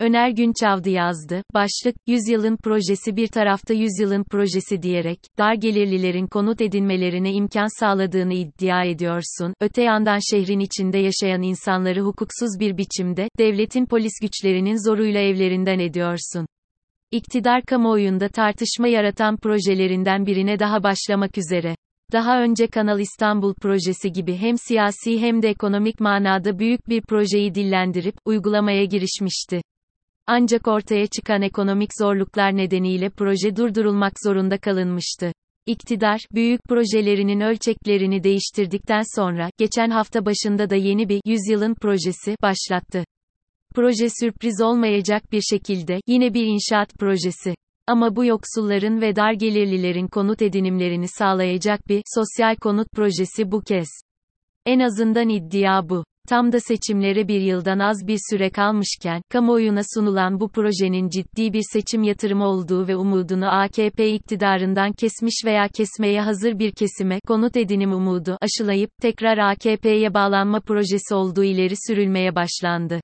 Öner Günçavdı yazdı. Başlık, Yüzyılın projesi bir tarafta yüzyılın projesi diyerek, dar gelirlilerin konut edinmelerine imkan sağladığını iddia ediyorsun. Öte yandan şehrin içinde yaşayan insanları hukuksuz bir biçimde, devletin polis güçlerinin zoruyla evlerinden ediyorsun. İktidar kamuoyunda tartışma yaratan projelerinden birine daha başlamak üzere. Daha önce Kanal İstanbul projesi gibi hem siyasi hem de ekonomik manada büyük bir projeyi dillendirip, uygulamaya girişmişti. Ancak ortaya çıkan ekonomik zorluklar nedeniyle proje durdurulmak zorunda kalınmıştı. İktidar, büyük projelerinin ölçeklerini değiştirdikten sonra, geçen hafta başında da yeni bir yüzyılın projesi başlattı. Proje sürpriz olmayacak bir şekilde, yine bir inşaat projesi. Ama bu yoksulların ve dar gelirlilerin konut edinimlerini sağlayacak bir sosyal konut projesi bu kez. En azından iddia bu. Tam da seçimlere bir yıldan az bir süre kalmışken, kamuoyuna sunulan bu projenin ciddi bir seçim yatırımı olduğu ve umudunu AKP iktidarından kesmiş veya kesmeye hazır bir kesime, konut edinim umudu, aşılayıp, tekrar AKP'ye bağlanma projesi olduğu ileri sürülmeye başlandı.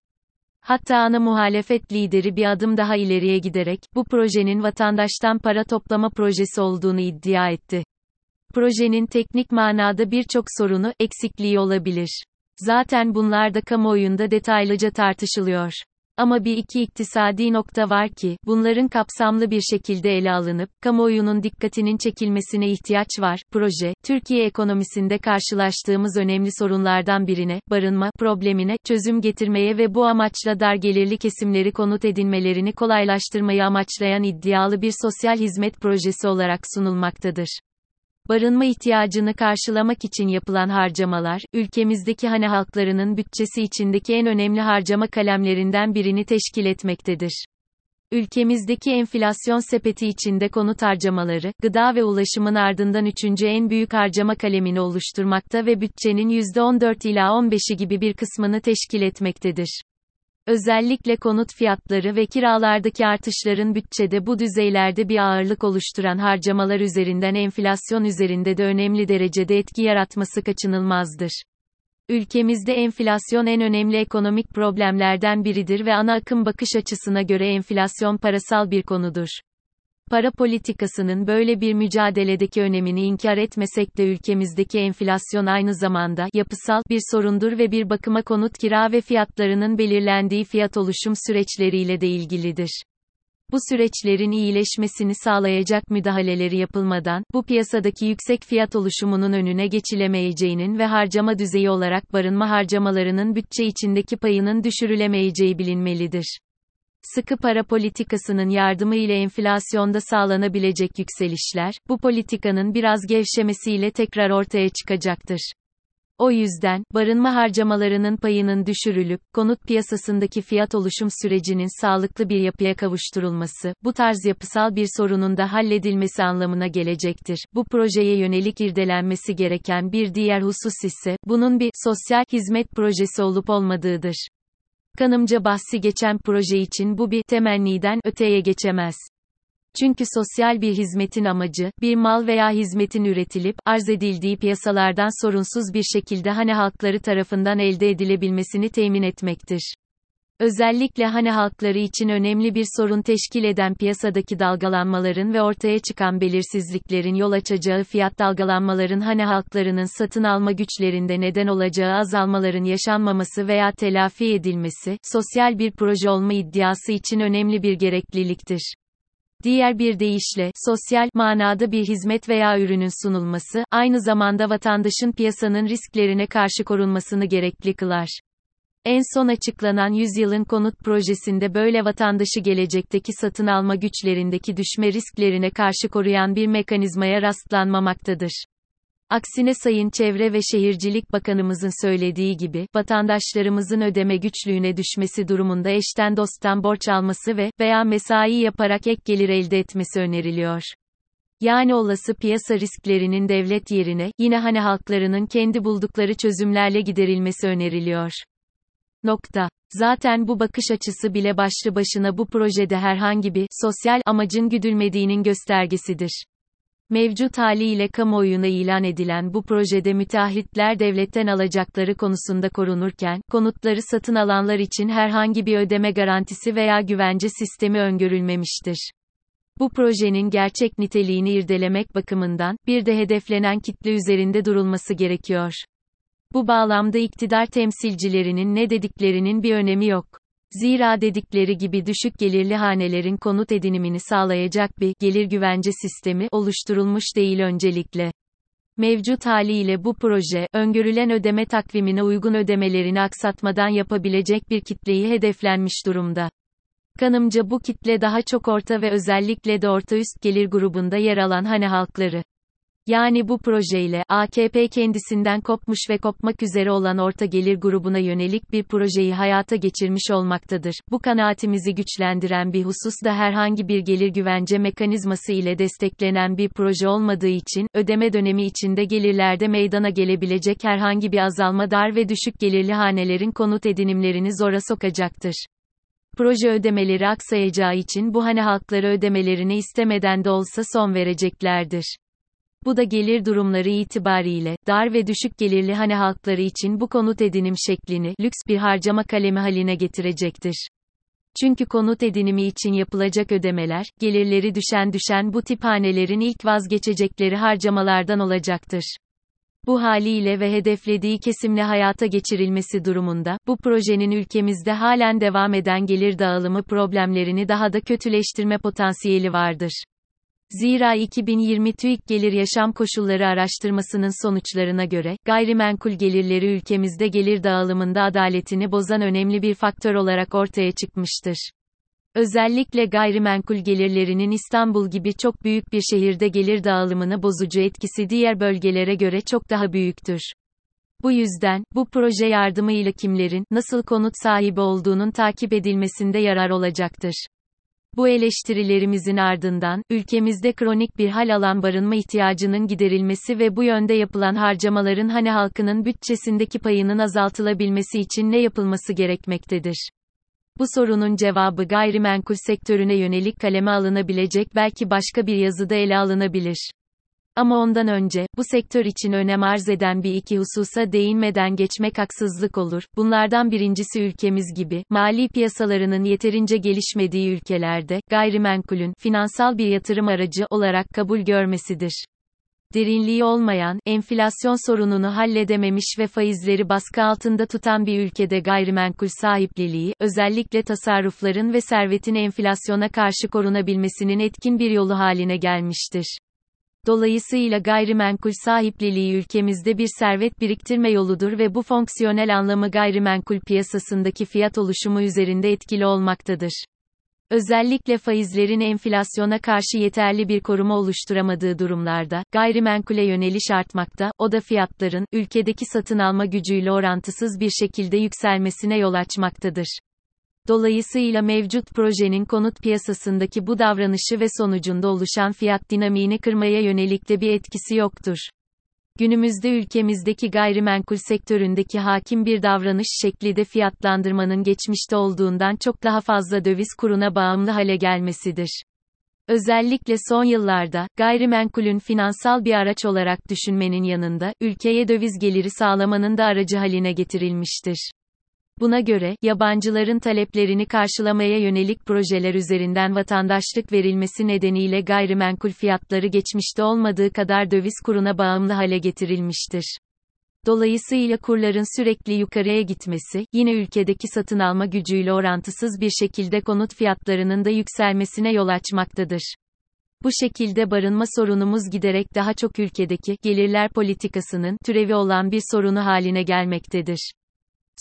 Hatta ana muhalefet lideri bir adım daha ileriye giderek, bu projenin vatandaştan para toplama projesi olduğunu iddia etti. Projenin teknik manada birçok sorunu, eksikliği olabilir. Zaten bunlar da kamuoyunda detaylıca tartışılıyor. Ama bir iki iktisadi nokta var ki, bunların kapsamlı bir şekilde ele alınıp, kamuoyunun dikkatinin çekilmesine ihtiyaç var. Proje, Türkiye ekonomisinde karşılaştığımız önemli sorunlardan birine, barınma problemine, çözüm getirmeye ve bu amaçla dar gelirli kesimleri konut edinmelerini kolaylaştırmayı amaçlayan iddialı bir sosyal hizmet projesi olarak sunulmaktadır. Barınma ihtiyacını karşılamak için yapılan harcamalar, ülkemizdeki hane halklarının bütçesi içindeki en önemli harcama kalemlerinden birini teşkil etmektedir. Ülkemizdeki enflasyon sepeti içinde konut harcamaları, gıda ve ulaşımın ardından üçüncü en büyük harcama kalemini oluşturmakta ve bütçenin %14 ila 15'i gibi bir kısmını teşkil etmektedir. Özellikle konut fiyatları ve kiralardaki artışların bütçede bu düzeylerde bir ağırlık oluşturan harcamalar üzerinden enflasyon üzerinde de önemli derecede etki yaratması kaçınılmazdır. Ülkemizde enflasyon en önemli ekonomik problemlerden biridir ve ana akım bakış açısına göre enflasyon parasal bir konudur. Para politikasının böyle bir mücadeledeki önemini inkar etmesek de ülkemizdeki enflasyon aynı zamanda yapısal bir sorundur ve bir bakıma konut kira ve fiyatlarının belirlendiği fiyat oluşum süreçleriyle de ilgilidir. Bu süreçlerin iyileşmesini sağlayacak müdahaleleri yapılmadan, bu piyasadaki yüksek fiyat oluşumunun önüne geçilemeyeceğinin ve harcama düzeyi olarak barınma harcamalarının bütçe içindeki payının düşürülemeyeceği bilinmelidir. Sıkı para politikasının yardımı ile enflasyonda sağlanabilecek yükselişler, bu politikanın biraz gevşemesiyle tekrar ortaya çıkacaktır. O yüzden, barınma harcamalarının payının düşürülüp, konut piyasasındaki fiyat oluşum sürecinin sağlıklı bir yapıya kavuşturulması, bu tarz yapısal bir sorunun da halledilmesi anlamına gelecektir. Bu projeye yönelik irdelenmesi gereken bir diğer husus ise, bunun bir sosyal hizmet projesi olup olmadığıdır. Kanımca bahsi geçen proje için bu bir temenniden öteye geçemez. Çünkü sosyal bir hizmetin amacı, bir mal veya hizmetin üretilip, arz edildiği piyasalardan sorunsuz bir şekilde hane halkları tarafından elde edilebilmesini temin etmektir. Özellikle hane halkları için önemli bir sorun teşkil eden piyasadaki dalgalanmaların ve ortaya çıkan belirsizliklerin yol açacağı fiyat dalgalanmaların hane halklarının satın alma güçlerinde neden olacağı azalmaların yaşanmaması veya telafi edilmesi, sosyal bir proje olma iddiası için önemli bir gerekliliktir. Diğer bir deyişle, sosyal manada bir hizmet veya ürünün sunulması, aynı zamanda vatandaşın piyasanın risklerine karşı korunmasını gerekli kılar. En son açıklanan yüzyılın konut projesinde böyle vatandaşı gelecekteki satın alma güçlerindeki düşme risklerine karşı koruyan bir mekanizmaya rastlanmamaktadır. Aksine Sayın Çevre ve Şehircilik Bakanımızın söylediği gibi, vatandaşlarımızın ödeme güçlüğüne düşmesi durumunda eşten dosttan borç alması ve veya mesai yaparak ek gelir elde etmesi öneriliyor. Yani olası piyasa risklerinin devlet yerine, yine hani halklarının kendi buldukları çözümlerle giderilmesi öneriliyor. Nokta. Zaten bu bakış açısı bile başlı başına bu projede herhangi bir sosyal amacın güdülmediğinin göstergesidir. Mevcut haliyle kamuoyuna ilan edilen bu projede müteahhitler devletten alacakları konusunda korunurken, konutları satın alanlar için herhangi bir ödeme garantisi veya güvence sistemi öngörülmemiştir. Bu projenin gerçek niteliğini irdelemek bakımından, bir de hedeflenen kitle üzerinde durulması gerekiyor. Bu bağlamda iktidar temsilcilerinin ne dediklerinin bir önemi yok. Zira dedikleri gibi düşük gelirli hanelerin konut edinimini sağlayacak bir gelir güvence sistemi oluşturulmuş değil öncelikle. Mevcut haliyle bu proje, öngörülen ödeme takvimine uygun ödemelerini aksatmadan yapabilecek bir kitleyi hedeflenmiş durumda. Kanımca bu kitle daha çok orta ve özellikle de orta üst gelir grubunda yer alan hane halkları. Yani bu projeyle, AKP kendisinden kopmuş ve kopmak üzere olan orta gelir grubuna yönelik bir projeyi hayata geçirmiş olmaktadır. Bu kanaatimizi güçlendiren bir husus da herhangi bir gelir güvence mekanizması ile desteklenen bir proje olmadığı için, ödeme dönemi içinde gelirlerde meydana gelebilecek herhangi bir azalma dar ve düşük gelirli hanelerin konut edinimlerini zora sokacaktır. Proje ödemeleri aksayacağı için bu hane halkları ödemelerini istemeden de olsa son vereceklerdir. Bu da gelir durumları itibariyle, dar ve düşük gelirli hane halkları için bu konut edinim şeklini, lüks bir harcama kalemi haline getirecektir. Çünkü konut edinimi için yapılacak ödemeler, gelirleri düşen düşen bu tip hanelerin ilk vazgeçecekleri harcamalardan olacaktır. Bu haliyle ve hedeflediği kesimle hayata geçirilmesi durumunda, bu projenin ülkemizde halen devam eden gelir dağılımı problemlerini daha da kötüleştirme potansiyeli vardır. Zira 2020 TÜİK Gelir Yaşam Koşulları Araştırmasının sonuçlarına göre, gayrimenkul gelirleri ülkemizde gelir dağılımında adaletini bozan önemli bir faktör olarak ortaya çıkmıştır. Özellikle gayrimenkul gelirlerinin İstanbul gibi çok büyük bir şehirde gelir dağılımını bozucu etkisi diğer bölgelere göre çok daha büyüktür. Bu yüzden, bu proje yardımıyla kimlerin, nasıl konut sahibi olduğunun takip edilmesinde yarar olacaktır. Bu eleştirilerimizin ardından, ülkemizde kronik bir hal alan barınma ihtiyacının giderilmesi ve bu yönde yapılan harcamaların hani halkının bütçesindeki payının azaltılabilmesi için ne yapılması gerekmektedir? Bu sorunun cevabı gayrimenkul sektörüne yönelik kaleme alınabilecek belki başka bir yazıda ele alınabilir. Ama ondan önce, bu sektör için önem arz eden bir iki hususa değinmeden geçmek haksızlık olur. Bunlardan birincisi ülkemiz gibi, mali piyasalarının yeterince gelişmediği ülkelerde, gayrimenkulün, finansal bir yatırım aracı olarak kabul görmesidir derinliği olmayan, enflasyon sorununu halledememiş ve faizleri baskı altında tutan bir ülkede gayrimenkul sahipliliği, özellikle tasarrufların ve servetin enflasyona karşı korunabilmesinin etkin bir yolu haline gelmiştir. Dolayısıyla gayrimenkul sahipliliği ülkemizde bir servet biriktirme yoludur ve bu fonksiyonel anlamı gayrimenkul piyasasındaki fiyat oluşumu üzerinde etkili olmaktadır. Özellikle faizlerin enflasyona karşı yeterli bir koruma oluşturamadığı durumlarda, gayrimenkule yöneliş artmakta, o da fiyatların, ülkedeki satın alma gücüyle orantısız bir şekilde yükselmesine yol açmaktadır. Dolayısıyla mevcut projenin konut piyasasındaki bu davranışı ve sonucunda oluşan fiyat dinamiğini kırmaya yönelik de bir etkisi yoktur. Günümüzde ülkemizdeki gayrimenkul sektöründeki hakim bir davranış şekli de fiyatlandırmanın geçmişte olduğundan çok daha fazla döviz kuruna bağımlı hale gelmesidir. Özellikle son yıllarda, gayrimenkulün finansal bir araç olarak düşünmenin yanında, ülkeye döviz geliri sağlamanın da aracı haline getirilmiştir. Buna göre, yabancıların taleplerini karşılamaya yönelik projeler üzerinden vatandaşlık verilmesi nedeniyle gayrimenkul fiyatları geçmişte olmadığı kadar döviz kuruna bağımlı hale getirilmiştir. Dolayısıyla kurların sürekli yukarıya gitmesi, yine ülkedeki satın alma gücüyle orantısız bir şekilde konut fiyatlarının da yükselmesine yol açmaktadır. Bu şekilde barınma sorunumuz giderek daha çok ülkedeki gelirler politikasının türevi olan bir sorunu haline gelmektedir.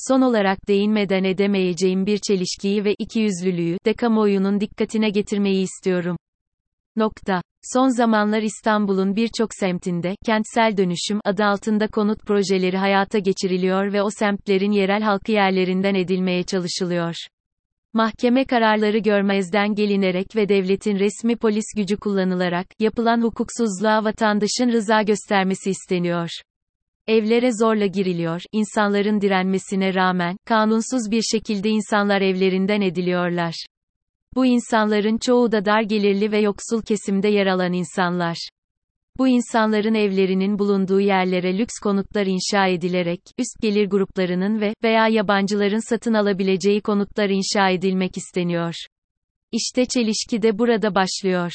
Son olarak değinmeden edemeyeceğim bir çelişkiyi ve ikiyüzlülüğü de kamuoyunun dikkatine getirmeyi istiyorum. Nokta. Son zamanlar İstanbul'un birçok semtinde, kentsel dönüşüm adı altında konut projeleri hayata geçiriliyor ve o semtlerin yerel halkı yerlerinden edilmeye çalışılıyor. Mahkeme kararları görmezden gelinerek ve devletin resmi polis gücü kullanılarak, yapılan hukuksuzluğa vatandaşın rıza göstermesi isteniyor. Evlere zorla giriliyor, insanların direnmesine rağmen, kanunsuz bir şekilde insanlar evlerinden ediliyorlar. Bu insanların çoğu da dar gelirli ve yoksul kesimde yer alan insanlar. Bu insanların evlerinin bulunduğu yerlere lüks konutlar inşa edilerek, üst gelir gruplarının ve veya yabancıların satın alabileceği konutlar inşa edilmek isteniyor. İşte çelişki de burada başlıyor.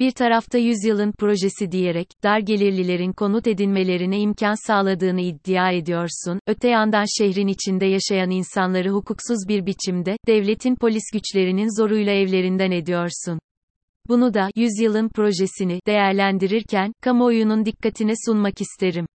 Bir tarafta yüzyılın projesi diyerek, dar gelirlilerin konut edinmelerine imkan sağladığını iddia ediyorsun, öte yandan şehrin içinde yaşayan insanları hukuksuz bir biçimde, devletin polis güçlerinin zoruyla evlerinden ediyorsun. Bunu da, yüzyılın projesini, değerlendirirken, kamuoyunun dikkatine sunmak isterim.